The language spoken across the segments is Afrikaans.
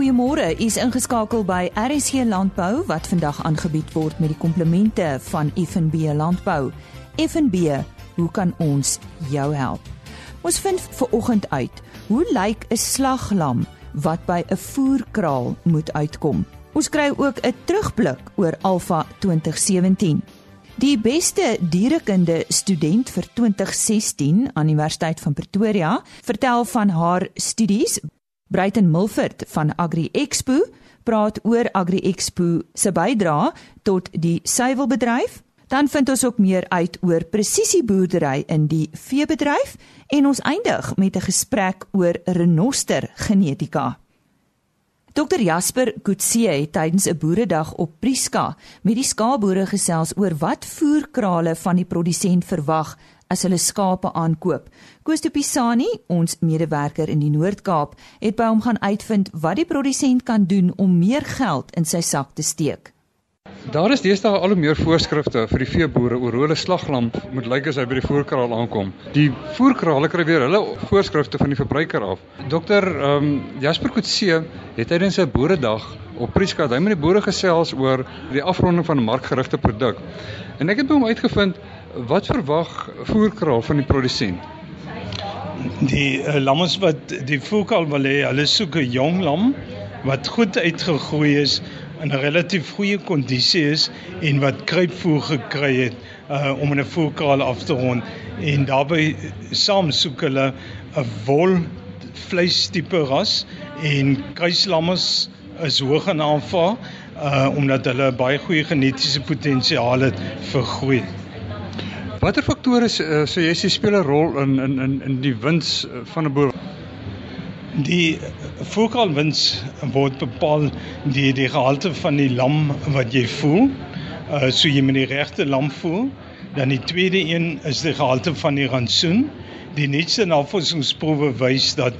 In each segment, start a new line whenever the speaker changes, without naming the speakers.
Goeiemôre, u is ingeskakel by RSC Landbou wat vandag aangebied word met die komplemente van FNB Landbou. FNB, hoe kan ons jou help? Ons vind ver oggend uit, hoe lyk 'n slaglam wat by 'n voerkraal moet uitkom? Ons kry ook 'n terugblik oor Alpha 2017. Die beste dierekunde student vir 2016 aan Universiteit van Pretoria vertel van haar studies Bruiten Milford van Agri Expo praat oor Agri Expo se bydrae tot die suiwelbedryf. Dan vind ons ook meer uit oor presisieboerdery in die veebedryf en ons eindig met 'n gesprek oor renoster genetika. Dr Jasper Kutse het tydens 'n boeredag op Priska met die skaapboere gesels oor wat voerkrale van die produsent verwag as hulle skape aankoop. Koos de Pisani, ons medewerker in die Noord-Kaap, het by hom gaan uitvind wat die produsent kan doen om meer geld in sy sak te steek.
Daar is deesdae al hoe meer voorskrifte vir die veeboere oor hoe hulle slaglam moet lyk as hy by die voerkraal aankom. Die voerkraal kry weer hulle voorskrifte van die verbruiker af. Ehm um, Jasper Kutse het tydens sy boeredag op Prieska hy met die boere gesels oor die afronding van 'n markgerigte produk. En ek het by hom uitgevind Wat verwag voerkraal van die produsent?
Die uh, lammes wat die voerkraal wil hê, hulle soek 'n jong lam wat goed uitgegroei is in 'n relatief goeie kondisie is en wat kruipvoer gekry het uh, om 'n voerkraal af te rond en daarbey saam soek hulle 'n wol vleistipe ras en kruislammes is hoog in aanvaar uh, omdat hulle baie goeie genetiese potensiaal het vir groei.
Watter faktore uh, sê jy speel 'n rol in in in in die wins eh, van 'n boer?
Die voerkraal wins word bepaal die die gehalte van die lam wat jy voel. Uh so jy moet die regte lam voel. Dan die tweede een is die gehalte van die rantsoen. Die nuutste navorsingsproewe wys dat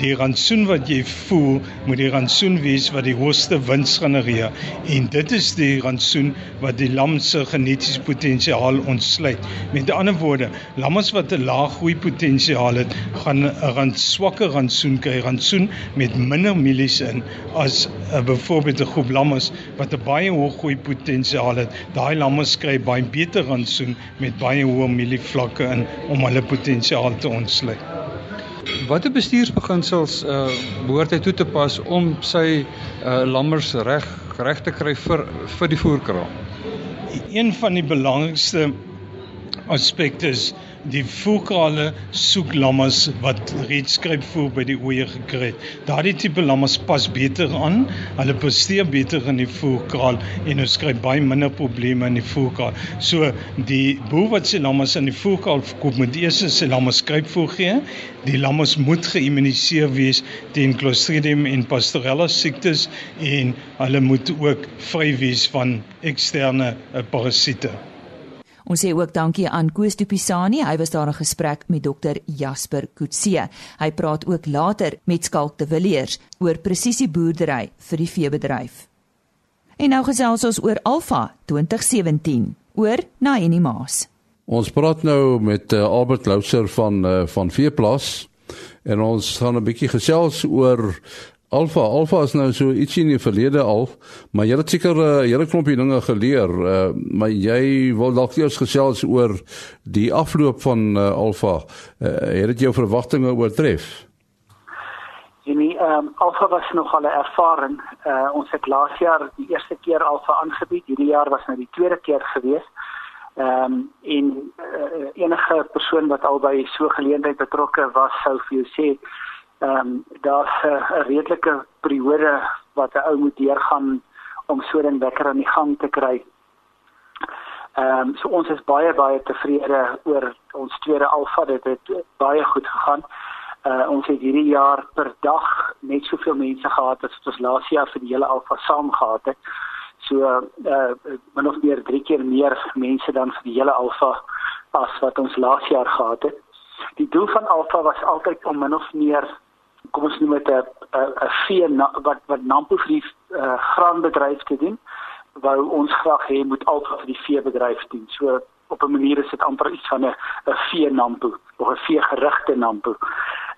die rantsoen wat jy voel, moet die rantsoen wees wat die hoogste wins genereer en dit is die rantsoen wat die lam se genetiese potensiaal ontsluit. Met ander woorde, lammes wat 'n lae groei potensiaal het, gaan 'n rand swakker rantsoen kry, rantsoen met minder mielies in as 'n uh, byvoorbeeld 'n groep lammes wat 'n baie hoë groei potensiaal het. Daai lammes kry baie beter rantsoen met baie hoë mielievlakke in om hulle potensiaal te ontsluit.
Watter bestuursbeginsels uh behoort hy toe te pas om sy uh lammers reg reg te kry vir vir die voerkraal?
Een van die belangrikste aspekte is die voerkrale soek lammes wat reeds skryp voer by die oeye gekry het. Daardie tipe lammes pas beter aan. Hulle presteer beter in die voerkraal en ons kry baie minder probleme in die voerkraal. So die boer wat sy lammes in die voerkraal verkoop moet eers sy lammes skryp voer gee. Die lammes moet geïmmuniseer wees teen Clostridium en Pastorella siektes en hulle moet ook vry wees van eksterne parasiete.
Ons sê ook dankie aan Koos de Pisani. Hy was daar in gesprek met dokter Jasper Kutse. Hy praat ook later met Skalk de Villiers oor presisieboerdery vir die veebedryf. En nou gesels ons oor Alpha 2017 oor Naini Maas.
Ons praat nou met uh, Albert Louser van uh, van Veeplaas en ons gaan 'n bietjie gesels oor Alfa, Alfa is nou so ietsie in die verlede al, maar jy het seker 'n uh, hele klompie dinge geleer, uh, maar jy wil dalk eers gesels oor die afloop van uh, Alfa. Uh, het dit jou verwagtinge oortref?
Nee, ehm um, Alfa was nog al 'n ervaring. Uh, ons het laas jaar die eerste keer Alfa aangebied. Hierdie jaar was nou die tweede keer gewees. Ehm um, en uh, enige persoon wat al by so geleentheid betrokke was, sou vir jou sê ehm um, daar's 'n redelike periode wat 'n ou moet deurgaan om so 'n wekker aan die gang te kry. Ehm um, so ons is baie baie tevrede oor ons tweede alfa dit het baie goed gegaan. Uh ons het hierdie jaar per dag net soveel mense gehad as wat ons laas jaar vir die hele alfa saam gehad het. So uh min of meer 3 keer meer mense dan vir die hele alfa as wat ons laas jaar gehad het. Die doel van alfa was altyd om min of meer kom ons noem dit 'n 'n vee wat wat Nampo vir die uh, graanbedryf te doen wou ons graag hê moet altyd vir die veebedryf doen. So op 'n manier is dit amper iets van 'n 'n vee Nampo of 'n vee gerigte Nampo.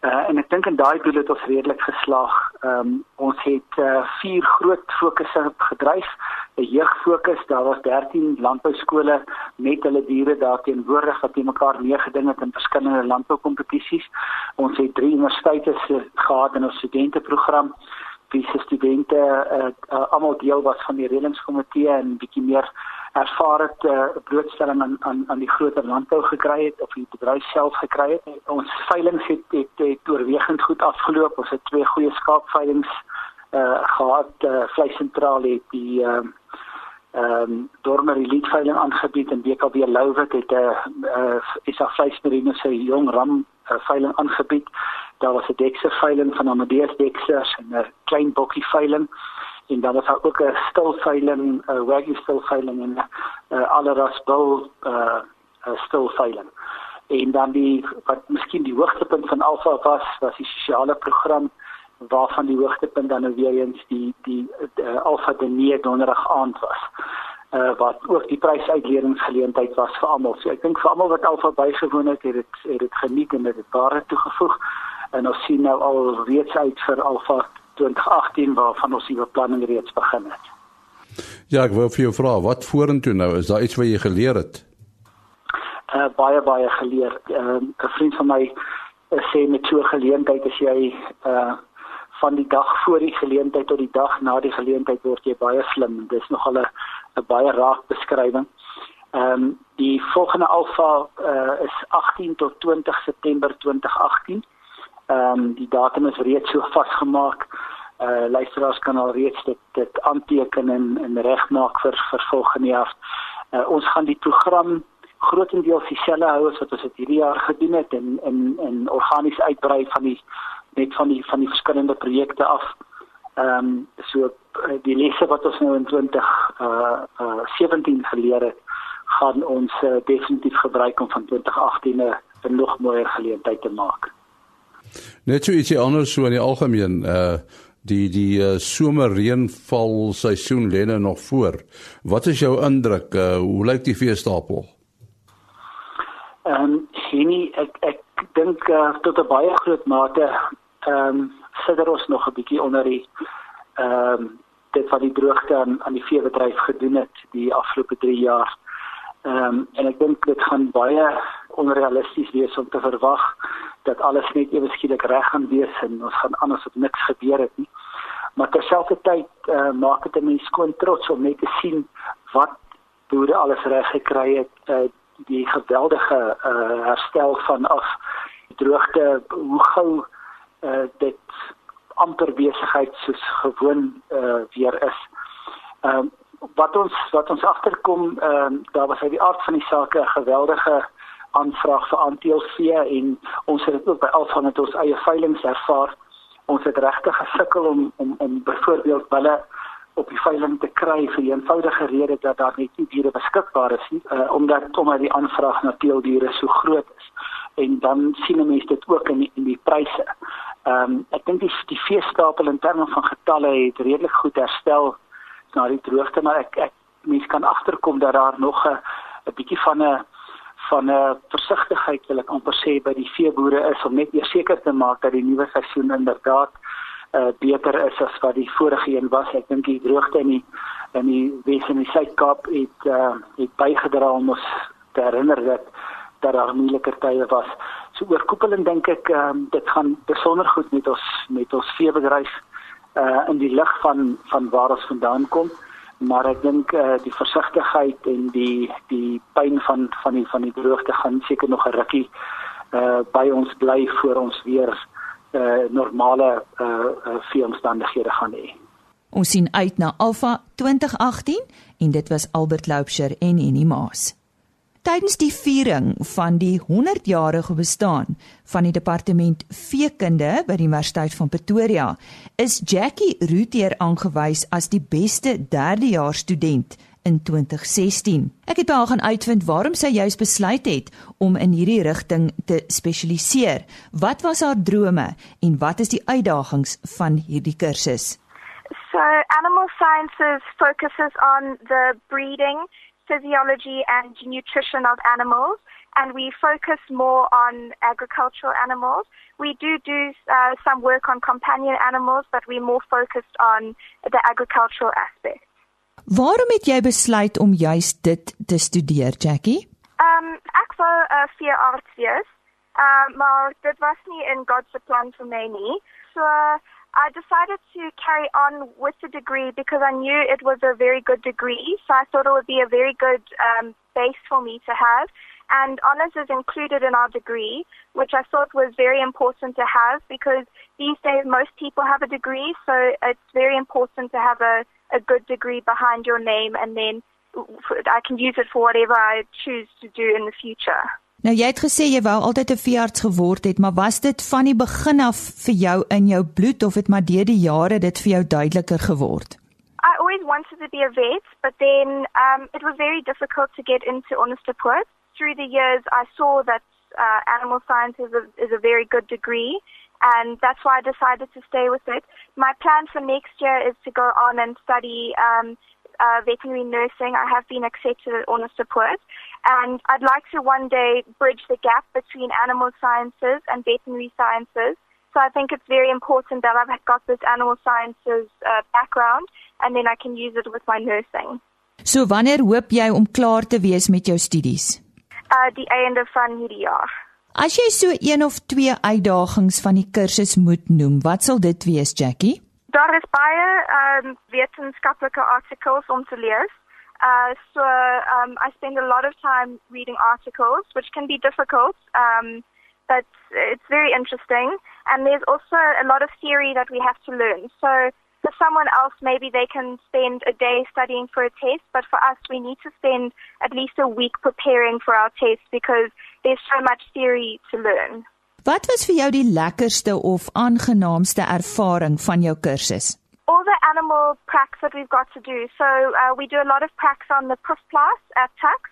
Uh, en ek dink in daai doel het ons redelik geslaag Ehm um, ons het uh, vier groot fokusse gedryf. 'n Jeugfokus, daar was 13 landbouskole met hulle diere daar teenwoordig wat teen mekaar meegeding het in verskillende landboukompetisies. Ons het drie universiteite gehad in ons studenteprogram wie se studente uh, uh, almal deel was van die redelingskomitee en bietjie meer ervaar het 'n uh, blootstelling aan aan aan die groter landbou gekry het of die bedryf self gekry het. Ons veiling het het, het oorwegend goed afgeloop. Ons het twee goeie skaapveilings uh gehad. Uh, Vleisentraal het die ehm um, Dormer Elite veiling aangebied en BKB Louwit het 'n uh, uh, is daar vleismerino se jong ram uh, veiling aangebied. Daar was 'n dekse veiling van Amadeus Dexers en 'n klein bokkie veiling en dan was daar ook 'n stilveiling, 'n wagyu stilveiling en 'n uh, alleras bul uh, stilveiling. En dan die wat miskien die hoogtepunt van Alpha was, was die sosiale program waarvan die hoogtepunt dan nou weer eens die die uh, Alpha Denie donderdag aand was. Uh, wat ook die prysuitdelingsgeleentheid was vir almal. So ek dink vir almal wat Alpha bygewoon het, het dit het dit geniet en dit het baie toegevoeg. En ons sien nou al reeds uit vir Alpha 2018 waarvan ons die beplanning reeds begin het.
Ja, ek wou vir jou vra, wat vorentoe nou? Is daar iets wat jy geleer het?
Uh baie baie geleer. Ehm, 'n uh, vriend van my uh, sê met so 'n geleentheid as jy uh van die dag voor die geleentheid tot die dag na die geleentheid word jy baie slim. Dis nogal 'n 'n baie raak beskrywing. Ehm um, die volgende alfa uh, is 18 tot 20 September 2018. Ehm um, die datum is reeds so vasgemaak. Uh luisteraars kan al reeds dit dit aanteken en en regmaak vir vir volgende jaar. Uh ons gaan die program grootendeels dieselfde hou as wat ons dit hierdie jaar gedoen het en in in organies uitbrei van die net van die van die verskillende projekte af. Ehm um, so uh, die lesse wat ons nou in 20 uh uh 17 geleer het, gaan ons uh, definitief gebruik om van 2018 'n nog mooier geleentheid te maak.
Net so ietsie anders so in die algemeen uh die die uh, somerreënval seisoen lê nou nog voor. Wat is jou indruk? Uh, hoe lyk die veestapel?
Ehm um, sien ek ek dink uh, tot 'n baie groot mate ehm um, sitter ons nog 'n bietjie onder die ehm um, dit wat die droogte aan aan die veebedryf gedoen het die afgelope 3 jaar. Ehm um, en ek dink dit gaan baie onrealisties wees om te verwag dat alles net ewe skielik reg gaan wees en ons gaan anders op niks gebeur het nie. Maar terselfdertyd uh, maak dit 'n mens skoon trots om net te sien wat boere alles reg gekry het uh, die geweldige uh, herstel van af droogte hoe gou uh, dit amper besigheid soos gewoon uh, weer is. Ehm um, wat ons wat ons agterkom ehm um, daar was uit die aard van die saak 'n geweldige aanvraag vir aanteelsvee en ons het dit ook by Alfa met ons eie veilinge ervaar. Ons het regtig gesukkel om om om byvoorbeeld hulle op die veiling te kry vir die eenvoudige rede dat daar net nie diere beskikbaar is nie, uh, omdat omdat die aanvraag na teeldiere so groot is. En dan sien mense dit ook in die, in die pryse. Ehm um, ek dink die die veestapel in terme van getalle het redelik goed herstel na die droogte, maar ek ek mense kan agterkom dat daar nog 'n 'n bietjie van 'n van 'n versigtigheid wil ek amper sê by die veeboere is om net seker te maak dat die nuwe seisoen inderdaad uh, beter is as wat die vorige een was. Ek dink die droogte in die in die Wes en die Suid-Kaap het uh, het bygedra om ons te herinner dat dat daar moeiliker tye was. So oorkoepelend dink ek um, dit gaan besonder goed met ons met ons veebedryf uh in die lig van van waar ons vandaan kom maar ek dink uh, die versigtigheid en die die pyn van van die van die droogte gaan seker nog 'n rukkie uh by ons bly voor ons weer uh normale uh, uh veeomstandighede gaan hê.
Ons sien uit na Alfa 2018 en dit was Albert Loubser en Enie Maas. Tydens die viering van die 100-jarige bestaan van die departement veekunde by die Universiteit van Pretoria, is Jackie Rootier aangewys as die beste derdejaars student in 2016. Ek het by haar gaan uitvind waarom sy juis besluit het om in hierdie rigting te spesialiseer. Wat was haar drome en wat is die uitdagings van hierdie kursus?
So, animal sciences focuses on the breeding physiology and nutrition of animals and we focus more on agricultural animals. We do do uh, some work on companion animals, but we're more focused on the agricultural aspect.
Waarom het jy besluit om juis dit te studeer, Jackie?
Um ek wou 'n uh, veearts wees. Um maar dit was nie in God se plan vir my nie. So uh, I decided to carry on with the degree because I knew it was a very good degree. So I thought it would be a very good um, base for me to have. And honors is included in our degree, which I thought was very important to have because these days most people have a degree. So it's very important to have a, a good degree behind your name and then I can use it for whatever I choose to do in the future.
Nou jy het gesê jy wou altyd 'n veearts geword het, maar was dit van die begin af vir jou in jou bloed of het maar deur die jare dit vir jou duideliker geword?
I always wanted to be a vet, but then um it was very difficult to get into Onderstepoort. Through the years I saw that uh, animal science is a, is a very good degree and that's why I decided to stay with it. My plan for next year is to go on and study um uh, veterinary nursing. I have been accepted at Onderstepoort and I'd like to one day bridge the gap between animal sciences and veterinary sciences. So I think it's very important that I've got this animal sciences uh, background and then I can use it with my nursing.
So wanneer hoop jy om klaar te wees met jou studies?
Uh die einde van hierdie jaar.
As jy so een of twee uitdagings van die kursus moet noem, wat sal dit wees, Jackie?
Daar is baie um wetenskaplike artikels om te lees. Uh, so um, I spend a lot of time reading articles, which can be difficult, um, but it's very interesting. And there's also a lot of theory that we have to learn. So for someone else, maybe they can spend a day studying for a test, but for us, we need to spend at least a week preparing for our test because there's so much theory to learn.
Wat was vir jou die lekkerste of aangenaamste ervaring van jou kursus?
all the animal pracs that we've got to do. So uh, we do a lot of pracs on the Proefplaas at Tux,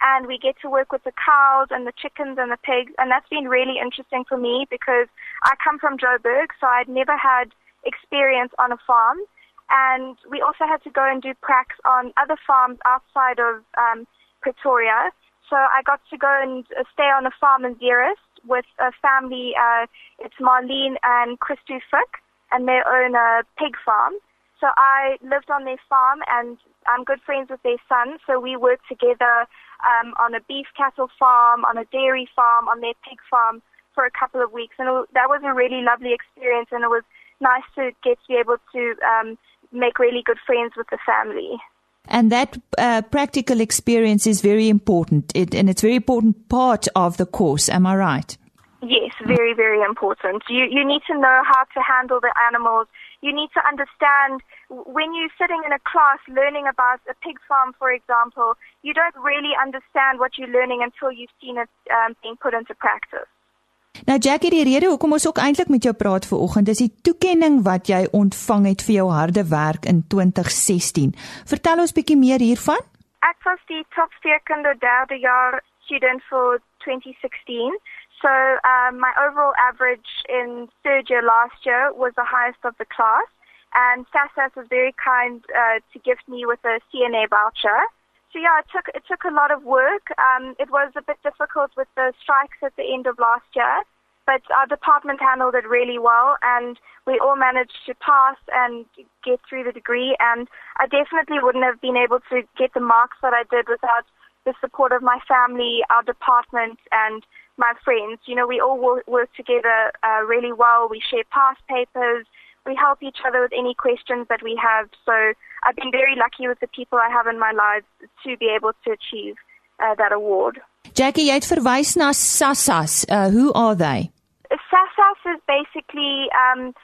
and we get to work with the cows and the chickens and the pigs, and that's been really interesting for me because I come from Joburg, so I'd never had experience on a farm. And we also had to go and do pracs on other farms outside of um, Pretoria. So I got to go and uh, stay on a farm in Zeerust with a family. Uh, it's Marlene and Christu Fick and they own a pig farm. So I lived on their farm and I'm good friends with their son. So we worked together um, on a beef cattle farm, on a dairy farm, on their pig farm for a couple of weeks. And it, that was a really lovely experience and it was nice to get to be able to um, make really good friends with the family.
And that uh, practical experience is very important, it, and it's a very important part of the course. Am I right?
Yes, very, very important. You, you need to know how to handle the animals. You need to understand when you're sitting in a class learning about a pig farm, for example, you don't really understand what you're learning until you've seen it um, being put into practice.
Nou Jackie, die rede hoekom ons ook eintlik met jou praat vir oggend is die toekenning wat jy ontvang het vir jou harde werk in 2016. Vertel ons bietjie meer hiervan.
Ek was die top sterkende derde jaar student vir 2016. So um, my overall average in third year last year was the highest of the class, and SASAS was very kind uh, to gift me with a CNA voucher. So yeah, it took it took a lot of work. Um, it was a bit difficult with the strikes at the end of last year, but our department handled it really well, and we all managed to pass and get through the degree. And I definitely wouldn't have been able to get the marks that I did without the support of my family, our department, and my friends. You know, we all work together uh, really well. We share past papers. We help each other with any questions that we have. So I've been very lucky with the people I have in my life to be able to achieve uh, that award.
Jackie, jy het verwys na SASAS. Uh, who are they?
SASAS is basically um,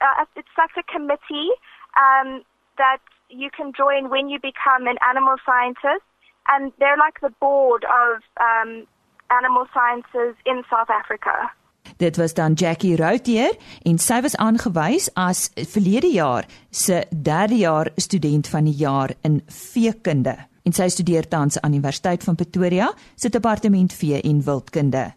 uh, it's like a committee um, that you can join when you become an animal scientist, and they're like the board of um, animal sciences in South Africa.
Dit was dan Jackie Routier en sy was aangewys as verlede jaar se derde jaar student van die jaar in veekunde en sy studeer tans aan Universiteit van Pretoria se departement vee en wildkunde.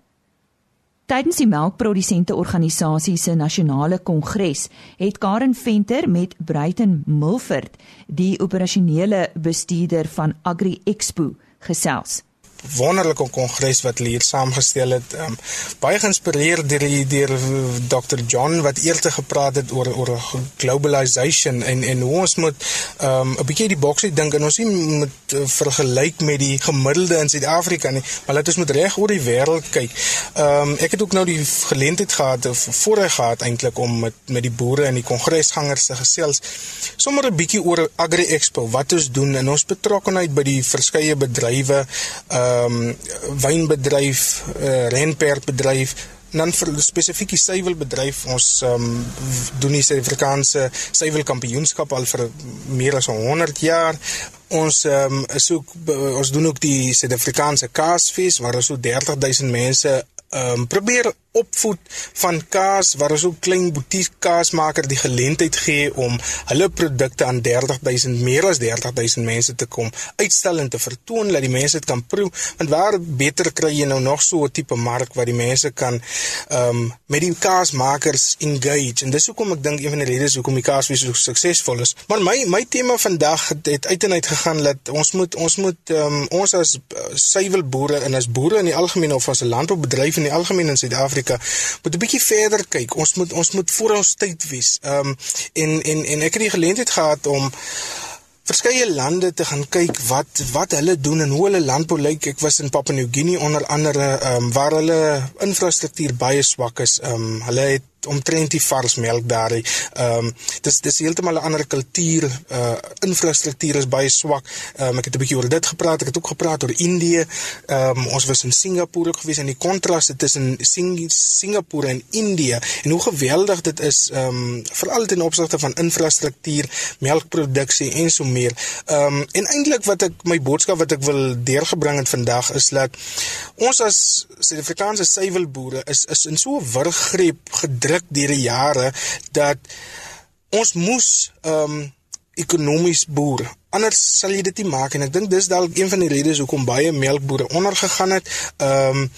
Tydens die melkprodusente organisasie se nasionale kongres het Karen Venter met Bruiten Milford, die operasionele bestuurder van Agri Expo, gesels.
Wonderlike kongres wat hulle hier saamgestel het. Um, baie geïnspireer deur die deur Dr. John wat eerder gepraat het oor oor globalization en en hoe ons moet um, 'n bietjie die boksie dink en ons nie moet uh, vergelyk met die gemiddelde in Suid-Afrika nie, maar laat ons moet reg oor die wêreld kyk. Ehm um, ek het ook nou die geleentheid gehad of voorreg gehad eintlik om met met die boere en die kongresgangers te gesels sommer 'n bietjie oor Agri Expo, wat ons doen en ons betrokkenheid by die verskeie bedrywe, ehm um, wynbedryf, uh, renperkbedryf dan vir spesifiek die suiwelbedryf. Ons um, doen die Suid-Afrikaanse suiwelkampioenskap al vir meer as 100 jaar. Ons um, is ook ons doen ook die Suid-Afrikaanse Kaasfees waar ons so 30000 mense um, probeer opvoed van kaas waar ons ook klein boutique kaasmaker die geleentheid gee om hulle produkte aan 30000 meer as 30000 mense te kom uitstel en te vertoon dat die mense dit kan proe want waar beter kry jy nou nog so 'n tipe mark waar die mense kan um, met die kaasmakers engage. En dis hoekom ek dink een van die redes hoekom die kaasfees so suksesvol is. Maar my my tema vandag het, het uit en uit gegaan dat ons moet ons moet um, ons as uh, suiwelboere en as boere in die algemeen of as 'n landboubedryf in die algemeen in Suid-Afrika Suid-Afrika moet 'n bietjie verder kyk. Ons moet ons moet voor ons tyd wees. Ehm um, en en en ek het die geleentheid gehad om verskeie lande te gaan kyk wat wat hulle doen en hoe hulle landbou lyk. Ek was in Papua New Guinea onder andere ehm um, waar hulle infrastruktuur baie swak is. Ehm um, hulle het omtrent die varsmelk daar. Ehm um, dis dis heeltemal 'n ander kultuur. Uh infrastruktuur is baie swak. Ehm um, ek het 'n bietjie oor dit gepraat. Ek het ook gepraat oor Indië. Ehm um, ons was in Singapore gewees en die kontraste tussen Sing Singapore en Indië en hoe geweldig dit is ehm um, veral ten opsigte van infrastruktuur, melkproduksie en so meer. Ehm um, en eintlik wat ek my boodskap wat ek wil deurgebring het vandag is dat ons as Suid-Afrikaanse suiwelboere is is in so 'n wurggreep gedruk gedruk deur die jare dat ons moes ehm um, ekonomies boer. Anders sal jy dit nie maak en ek dink dis dalk een van die redes hoekom baie melkbore ondergegaan het. Ehm um,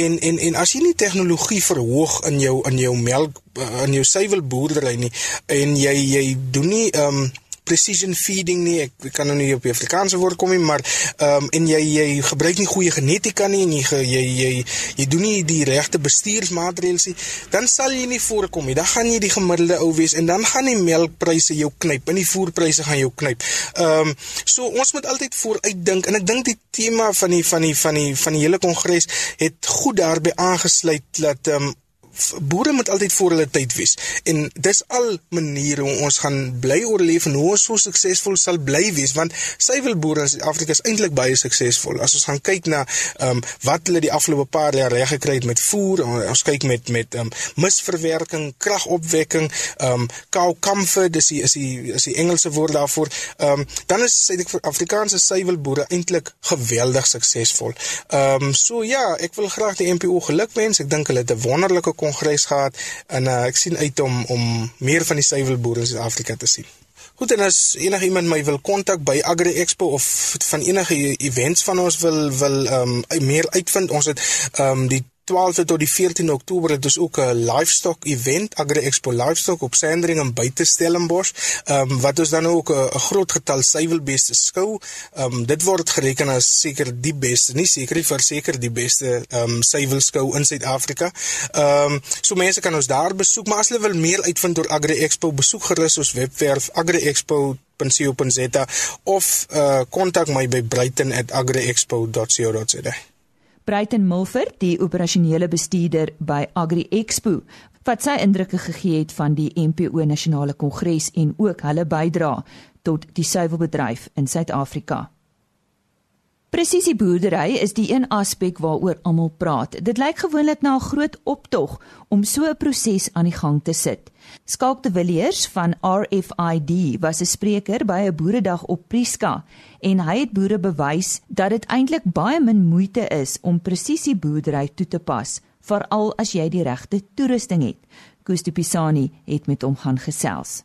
en en en as jy nie tegnologie verhoog in jou in jou melk in jou suiwelboerdery nie en jy jy doen nie ehm um, precision feeding nie. Ek, ek kan nou nie op die Afrikaanse woord kom nie, maar ehm um, en jy jy gebruik nie goeie genetika nie en jy jy jy jy doen nie die regte bestuursmaatreëls nie, dan sal jy nie voorkom nie. Dan gaan jy die gemiddelde ou wees en dan gaan die melkpryse jou knyp en die voerpryse gaan jou knyp. Ehm um, so ons moet altyd vooruit dink en ek dink die tema van die van die van die van die hele kongres het goed daarbey aangesluit dat ehm um, boere moet altyd voor hulle tyd wees. En dis al maniere hoe ons gaan bly oorleef en hoe ons so suksesvol sal bly wees want suiwelboere in Suid-Afrika is eintlik baie suksesvol. As ons gaan kyk na ehm um, wat hulle die afgelope paar jaar reg gekry het met voer ons kyk met met ehm um, misverwerking kragopwekking ehm um, cow comfort dis die, is die is die Engelse woord daarvoor ehm um, dan is Suid-Afrikaanse suiwelboere eintlik geweldig suksesvol. Ehm um, so ja ek wil graag die NPO gelukwens ek dink hulle het 'n wonderlike kongres gehad en uh, ek sien uit om om meer van die suiwelboere in Suid-Afrika te sien. Goed en as enige iemand my wil kontak by Agri Expo of van enige events van ons wil wil ehm um, meer uitvind, ons het ehm um, die 12de tot die 14de Oktober het ons ook 'n livestock event Agri Expo Livestock op Sandringham buite Stellenbosch. Ehm um, wat ons dan ook 'n groot getal suiwelbeeste skou. Ehm um, dit word gereken as seker die beste, nie seker nie verseker die beste ehm um, suiwelskou in Suid-Afrika. Ehm um, so mense kan ons daar besoek, maar as hulle wil meer uitvind oor Agri Expo, besoek gerus ons webwerf agriexpo.co.za of uh kontak my by brighton@agriexpo.co.za.
Bruiten Mulfer, die operasionele bestuurder by Agri Expo, wat sy indrukke gegee het van die MPO Nasionale Kongres en ook hulle bydra tot die suiwelbedryf in Suid-Afrika. Presisie boerdery is die een aspek waaroor almal praat. Dit lyk gewoonlik na 'n groot optog om so 'n proses aan die gang te sit. Skalk de Villiers van RFID was 'n spreker by 'n boeredag op Prieska en hy het boere bewys dat dit eintlik baie min moeite is om presisie boerdery toe te pas, veral as jy die regte toerusting het. Koos de Pisani het met hom gaan gesels.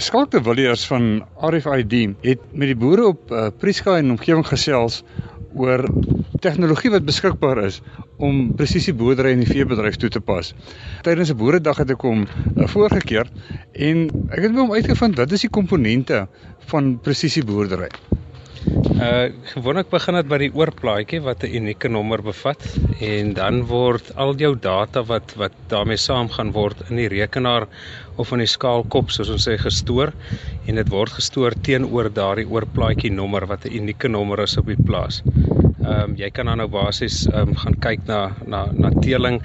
Skalk de Villiers van RFID het met die boere op uh, Prieska en omgewing gesels oor tegnologie wat beskikbaar is om presisie boerdery in die veebedryf toe te pas. Tydens 'n boeredag het ek hom uh, voorgekeer en ek het hom uitgevind wat is die komponente van presisie boerdery.
Uh gewoonlik begin dit by die oorplaatjie wat 'n unieke nommer bevat en dan word al jou data wat wat daarmee saam gaan word in die rekenaar of in die skaalkop soos ons sê gestoor en dit word gestoor teenoor daardie oorplaatjie nommer wat 'n unieke nommer is op die plaas. Ehm um, jy kan dan nou basies ehm um, gaan kyk na na na teeling.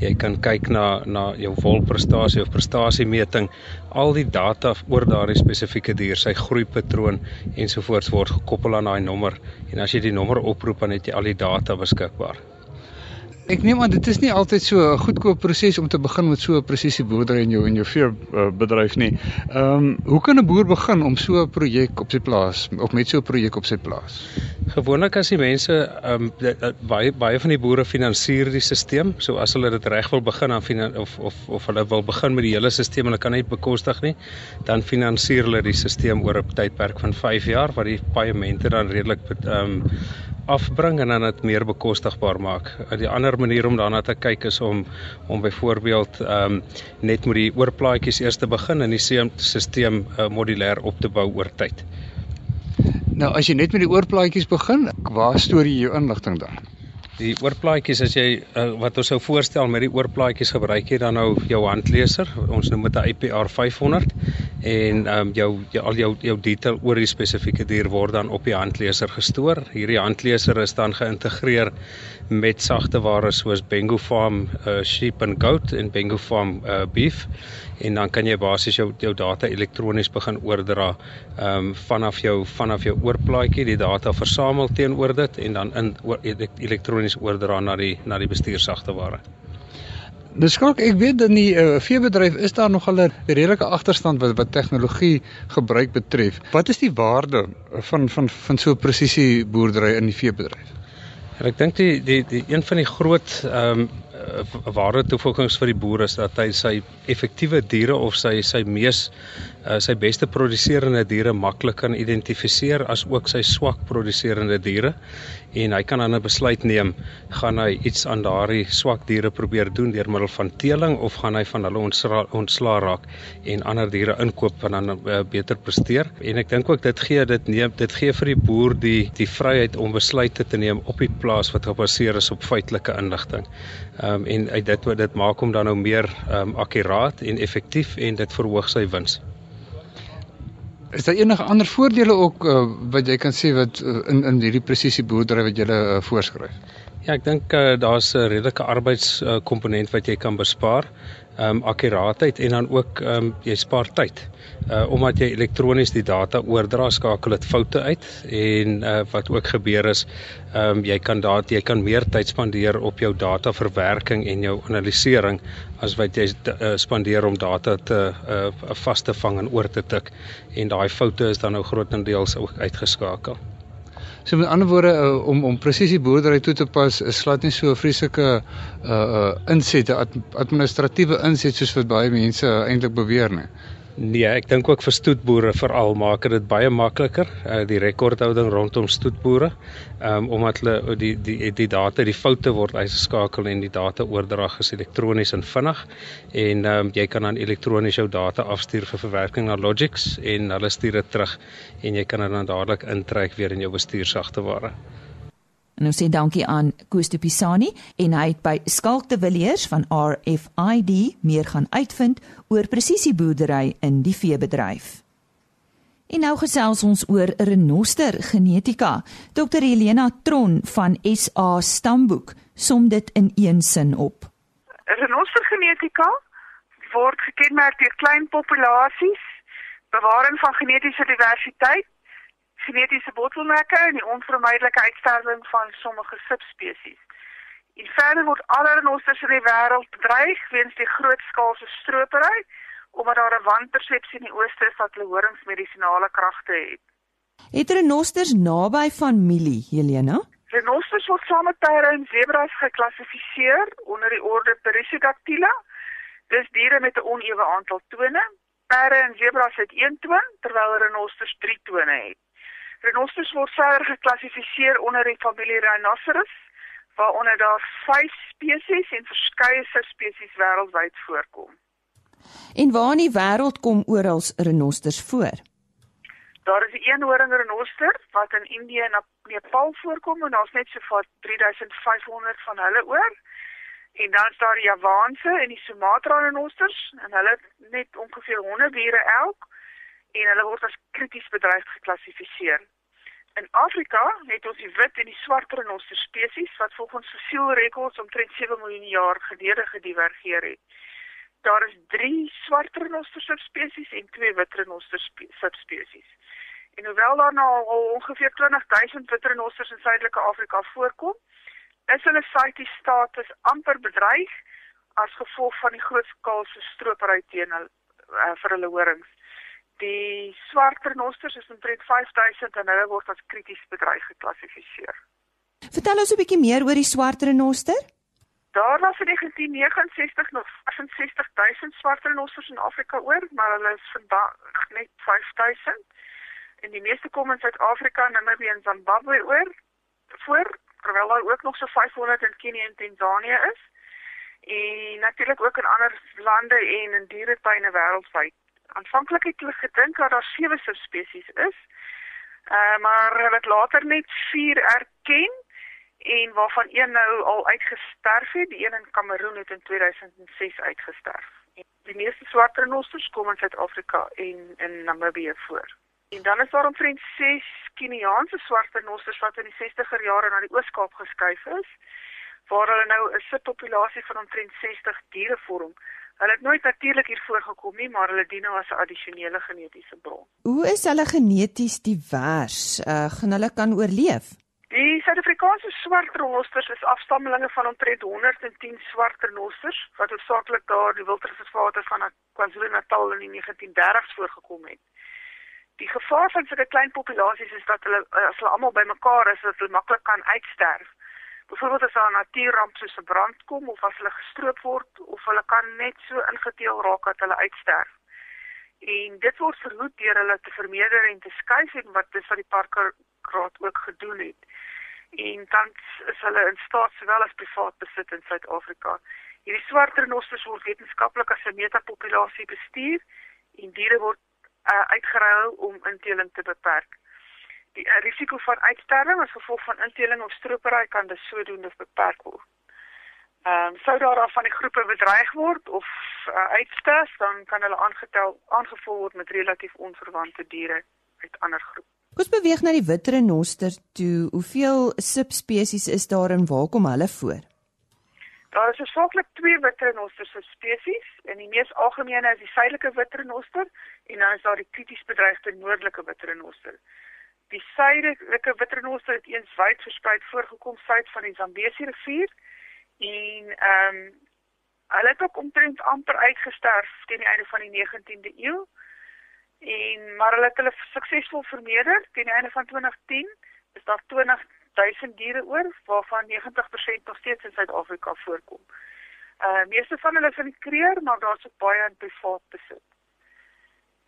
Jy kan kyk na na jou wolprestasie of prestasiemeting. Al die data oor daardie spesifieke dier, sy groeipatroon ensovoorts word gekoppel aan daai nommer en as jy die nommer oproep dan het jy al die data beskikbaar.
Ek neem aan dit is nie altyd so 'n goedkoop proses om te begin met so 'n presisie boerdery in jou in jou vee bedryf nie. Ehm um, hoe kan 'n boer begin om so 'n projek op sy plaas of met so 'n projek op sy plaas?
Gewoonlik as die mense ehm um, baie baie van die boere finansier die stelsel, so as hulle dit reg wil begin aan of of of hulle wil begin met die hele stelsel en hulle kan net bekostig nie, dan finansier hulle die stelsel oor 'n tydperk van 5 jaar wat die paemente dan redelik ehm um, afbring en dan dit meer bekostigbaar maak. Die ander manier om daarna te kyk is om om byvoorbeeld ehm um, net met die oorplaatjies eers te begin en die stelsel uh, modulêr op te bou oor tyd.
Nou as jy net met die oorplaatjies begin, waar stoor jy jou inligting dan?
Die oorplaatjies as jy uh, wat ons sou voorstel met die oorplaatjies gebruik jy dan nou jou handleser. Ons noem dit 'n IPR 500 en ehm um, jou, jou al jou jou detail oor die spesifieke dier word dan op die handleser gestoor. Hierdie handleser is dan geïntegreer met sagte ware soos Bengo Farm uh, sheep and goat en Bengo Farm uh, beef en dan kan jy basies jou jou data elektronies begin oordra ehm um, vanaf jou vanaf jou oorplaatjie die data versamel teenoor dit en dan in oor, elektronies oordra na die na die bestuursagte ware.
Dis skok ek weet dat die uh, veebedryf is daar nog 'n redelike agterstand wat wat tegnologie gebruik betref. Wat is die waarde van van van so presisie boerdery in die veebedryf?
En ek dink die die die een van die groot ehm um, waarde toevoegings vir die boer is dat hy sy effektiewe diere of sy sy mees uh, sy beste produserende diere maklik kan identifiseer as ook sy swak produserende diere en hy kan dan 'n besluit neem gaan hy iets aan daardie swak diere probeer doen deur middel van teeling of gaan hy van hulle ontslaa raak en ander diere inkoop wat dan uh, beter presteer en ek dink ook dit gee dit neem dit gee vir die boer die die vryheid om besluite te neem op die plaas wat gebaseer is op feitelike inligting. Ehm um, en uit dit wat dit maak hom dan nou meer ehm um, akkuraat en effektief en dit verhoog sy wins.
Is daar enige ander voordele ook uh, wat jy kan sê wat uh, in in hierdie presisie boerdery wat jy uh, voorskryf?
Ja, ek dink uh, daar's 'n redelike arbeidskomponent uh, wat jy kan bespaar um, akkuraatheid en dan ook um, jy spaar tyd. Uh omdat jy elektronies die data oordra, skakel dit foute uit en uh wat ook gebeur is um, jy kan daad jy kan meer tyd spandeer op jou data verwerking en jou analisering as wat jy uh, spandeer om data te uh vas te vang en oor te tik en daai foute is dan nou grootendeels ook uitgeskakel.
So met ander woorde uh, om om presisie boerdery toe te pas is glad nie so 'n vreeslike uh uh insette ad, administratiewe inset soos wat baie mense eintlik beweer nie.
Nee, ek dink ook vir stoetboere veral maak dit baie makliker, uh, die rekordhouding rondom stoetboere, um, omdat hulle die die die data, die foute word uitgeskakel en die data oordrag is elektronies en vinnig en um, jy kan dan elektronies jou data afstuur vir verwerking na Logix en hulle stuur dit terug en jy kan dit dan dadelik intrek weer in jou bestuursagteware.
En ons sê dankie aan Koos de Pisani en hy het by Skalk de Villiers van RFID meer gaan uitvind oor presisieboerdery in die veebedryf. En nou gesels ons oor renoster genetika. Dr Helena Tron van SA Stamboek som dit in een sin op.
Renoster genetika word gekenmerk deur klein populasies, bewaring van genetiese diversiteit genetiese bottelnekke en die onvermydelike uitsterwing van sommige subspesies. En verder word alle renosters in die wêreld bedreig weens die grootskaalse stropery omdat daar 'n wanpersepsie in die ooste is dat hulle horingsmedisinale kragte het.
Het renosters naby familie, Helena?
Renosters word saam met perde en zebras geklassifiseer onder die orde Perissodactyla. Dis diere met 'n onewe aantal tone. Perde en zebras het een toon terwyl renosters 3 tone het. Renosters word verder geklassifiseer onder die familie Rhinoceros, waaronder daar 5 spesies en verskeie subspesies wêreldwyd voorkom.
En waar in die wêreld kom oral renosters voor?
Daar is 'n eenhoring renoster wat in Indië en Nepal voorkom en daar's net so vir 3500 van hulle oor. En dan is daar die Javaanse en die Sumatra renosters en hulle net ongeveer 100 diere elk en hulle word as krities bedreigd geklassifiseer. In Afrika het ons die wit en die swart renoster spesies wat volgens fossielrekords omtrent 7 miljoen jaar gelede gedivergeer het. Daar is 3 swart renoster subspesies en 2 wit renoster subspesies. En hoewel daar nou al ongeveer 20000 wit renosters in Suidelike Afrika voorkom, is hulle CITES status amper bedreig as gevolg van die groot skaalse stropery teen hulle uh, vir hulle horings. Die swart renosters is omtrent 5000 en hulle word as krities bedreig geklassifiseer.
Vertel ons 'n bietjie meer oor die swart renoster.
Daar was in 1969 nog 65000 swart renosters in Afrika oor, maar hulle is vandag net 5000. En die meeste kom in Suid-Afrika, Namibië en Zimbabwe oor. Voor terwyl daar ook nog so 500 in Kenia en Tanzanië is. En natuurlik ook in ander lande en in dieretuine wêreldwyd aanvanklik het hulle gedink dat daar sewe subspesies is. Uh maar hulle het later net 4 erken en waarvan een nou al uitgesterf het. Die een in Kameroen het in 2006 uitgesterf. En die meeste swart renosters kom in Suid-Afrika en in Namibië voor. En dan is daar omtrent 6 Keniaanse swart renosters wat in die 60er jare na die Oos-Kaap geskuif is waar hulle nou 'n subpopulasie van omtrent 60 diere vorm. Hulle het nooit natuurlik hier voorgekom nie, maar hulle dien nou as 'n addisionele genetiese bron.
Hoe is hulle geneties divers? Uh gaan hulle kan oorleef?
Die Suid-Afrikaanse swart renosters is afstammelinge van omtrent 110 swart renosters wat hoofsaaklik daar die wildreservate van KwaZulu-Natal in die 1930s voorgekom het. Die gevaar van sulke klein populasies is dat hulle as hulle almal bymekaar is, dat hulle maklik kan uitsterf. Byvoorbeeld as daar 'n natuurramp soos 'n brand kom of as hulle gestroop word of hulle kan net so ingeteel raak dat hulle uitsterf. En dit word verhoed deur hulle te vermeerder en te skuif en wat dis wat die parkraad ook gedoen het. En tans is hulle in staat sowel as privaat besit in Suid-Afrika. Hierdie swart renosters word wetenskaplik as 'n metapopulasie bestuur en diere word uh, uitgeruil om inteling te beperk die uh, risiko van uitsterwing as gevolg van inteling of stropery kan dus sodoende beperk word. Ehm um, sou daar af van die groepe bedreig word of uh, uitsterf, dan kan hulle aangetel aangevoer word met relatief onverwante diere uit ander groepe.
Ons beweeg na die wit renoster toe. Hoeveel subspesies is daar en waar kom hulle voor?
Daar is hoofsaaklik twee wit renoster subspesies. En die mees algemene is die suidelike wit renoster en dan is daar die krities bedreigde noordelike wit renoster. Die suidelike witrenoster het eens wyd versprei voorgekom suid van die Zambesi rivier en ehm um, hulle het ook omtrent amper uitgesterf teen die einde van die 19de eeu. En maar hulle het hulle suksesvol vermeerder teen die einde van 2010 is daar 20000 diere oor waarvan 90% nog steeds in Suid-Afrika voorkom. Uh meeste van hulle is in kreer, maar daar's ook baie in privaat besit.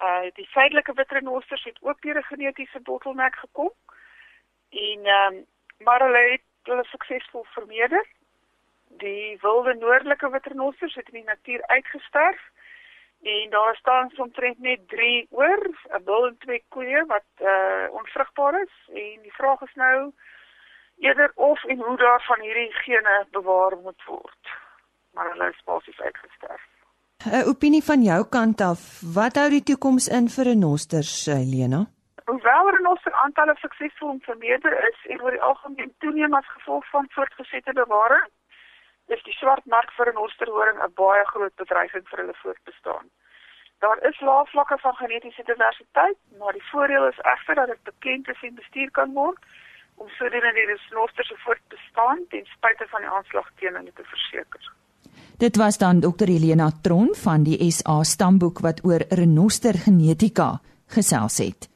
Uh die suidelike witrenosters het ook deur 'n genetiese bottleneck gekom. En ehm um, maar hulle het hulle suksesvol vermeerder. Die wilde noordelike witrenosters het in die natuur uitgesterf en daar staan omtrent net 3 oor, 'n bul en twee koeie wat uh onvrugbaar is en die vraag is nou eerder of en hoe daarvan hierdie gene bewaar moet word. Maar hulle is basies uitgesterf.
'n Opinie van jou kant af, wat hou die toekoms in vir renosters, Helena?
Hoewel renoster aantalle suksesvol vermeerder is en oor die algemeen toeneem as gevolg van voortgesette bewaring, is die swart mark vir renosterhoring 'n baie groot bedreiging vir hulle voortbestaan. Daar is lae vlakke van genetiese diversiteit, maar die voordeel is egter dat dit bekend is en bestuur kan word om sodoende die renoster se voortbestaan ten spyte van die aanslag teen hulle te verseker.
Dit was dan Dr Helena Tron van die SA Stamboek wat oor renoster genetika gesels het.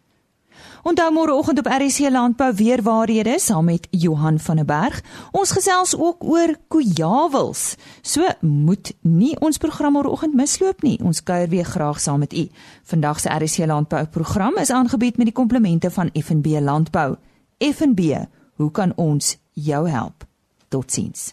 Onthou môreoggend op RC Landbou weer waarhede saam met Johan van der Berg. Ons gesels ook oor kojawels. So moet nie ons program môreoggend misloop nie. Ons kuier weer graag saam met u. Vandag se RC Landbou program is aangebied met die komplimente van FNB Landbou. FNB, hoe kan ons jou help? Totsiens.